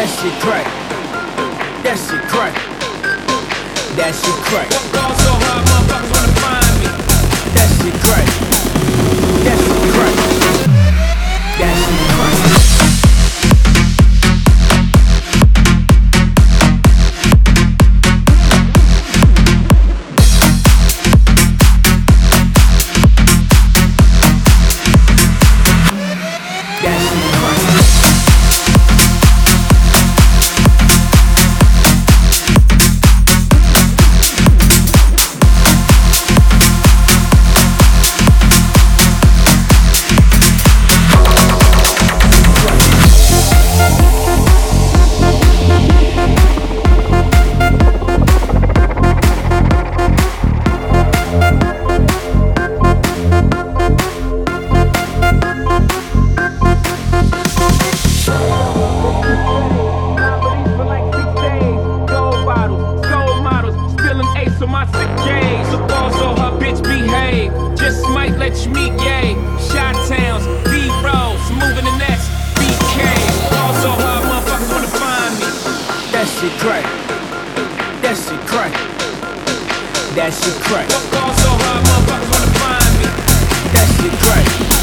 That shit crack. That shit crack. That shit crack. Ball so hard, motherfuckers wanna find me. That shit crack. Rich, Meek, Yay, Shot Towns, D Rose, moving the Nets, BK. Also, how motherfuckers wanna find me. That shit crack. That shit crack. That shit crack. Also, how motherfuckers wanna find me. That shit crack.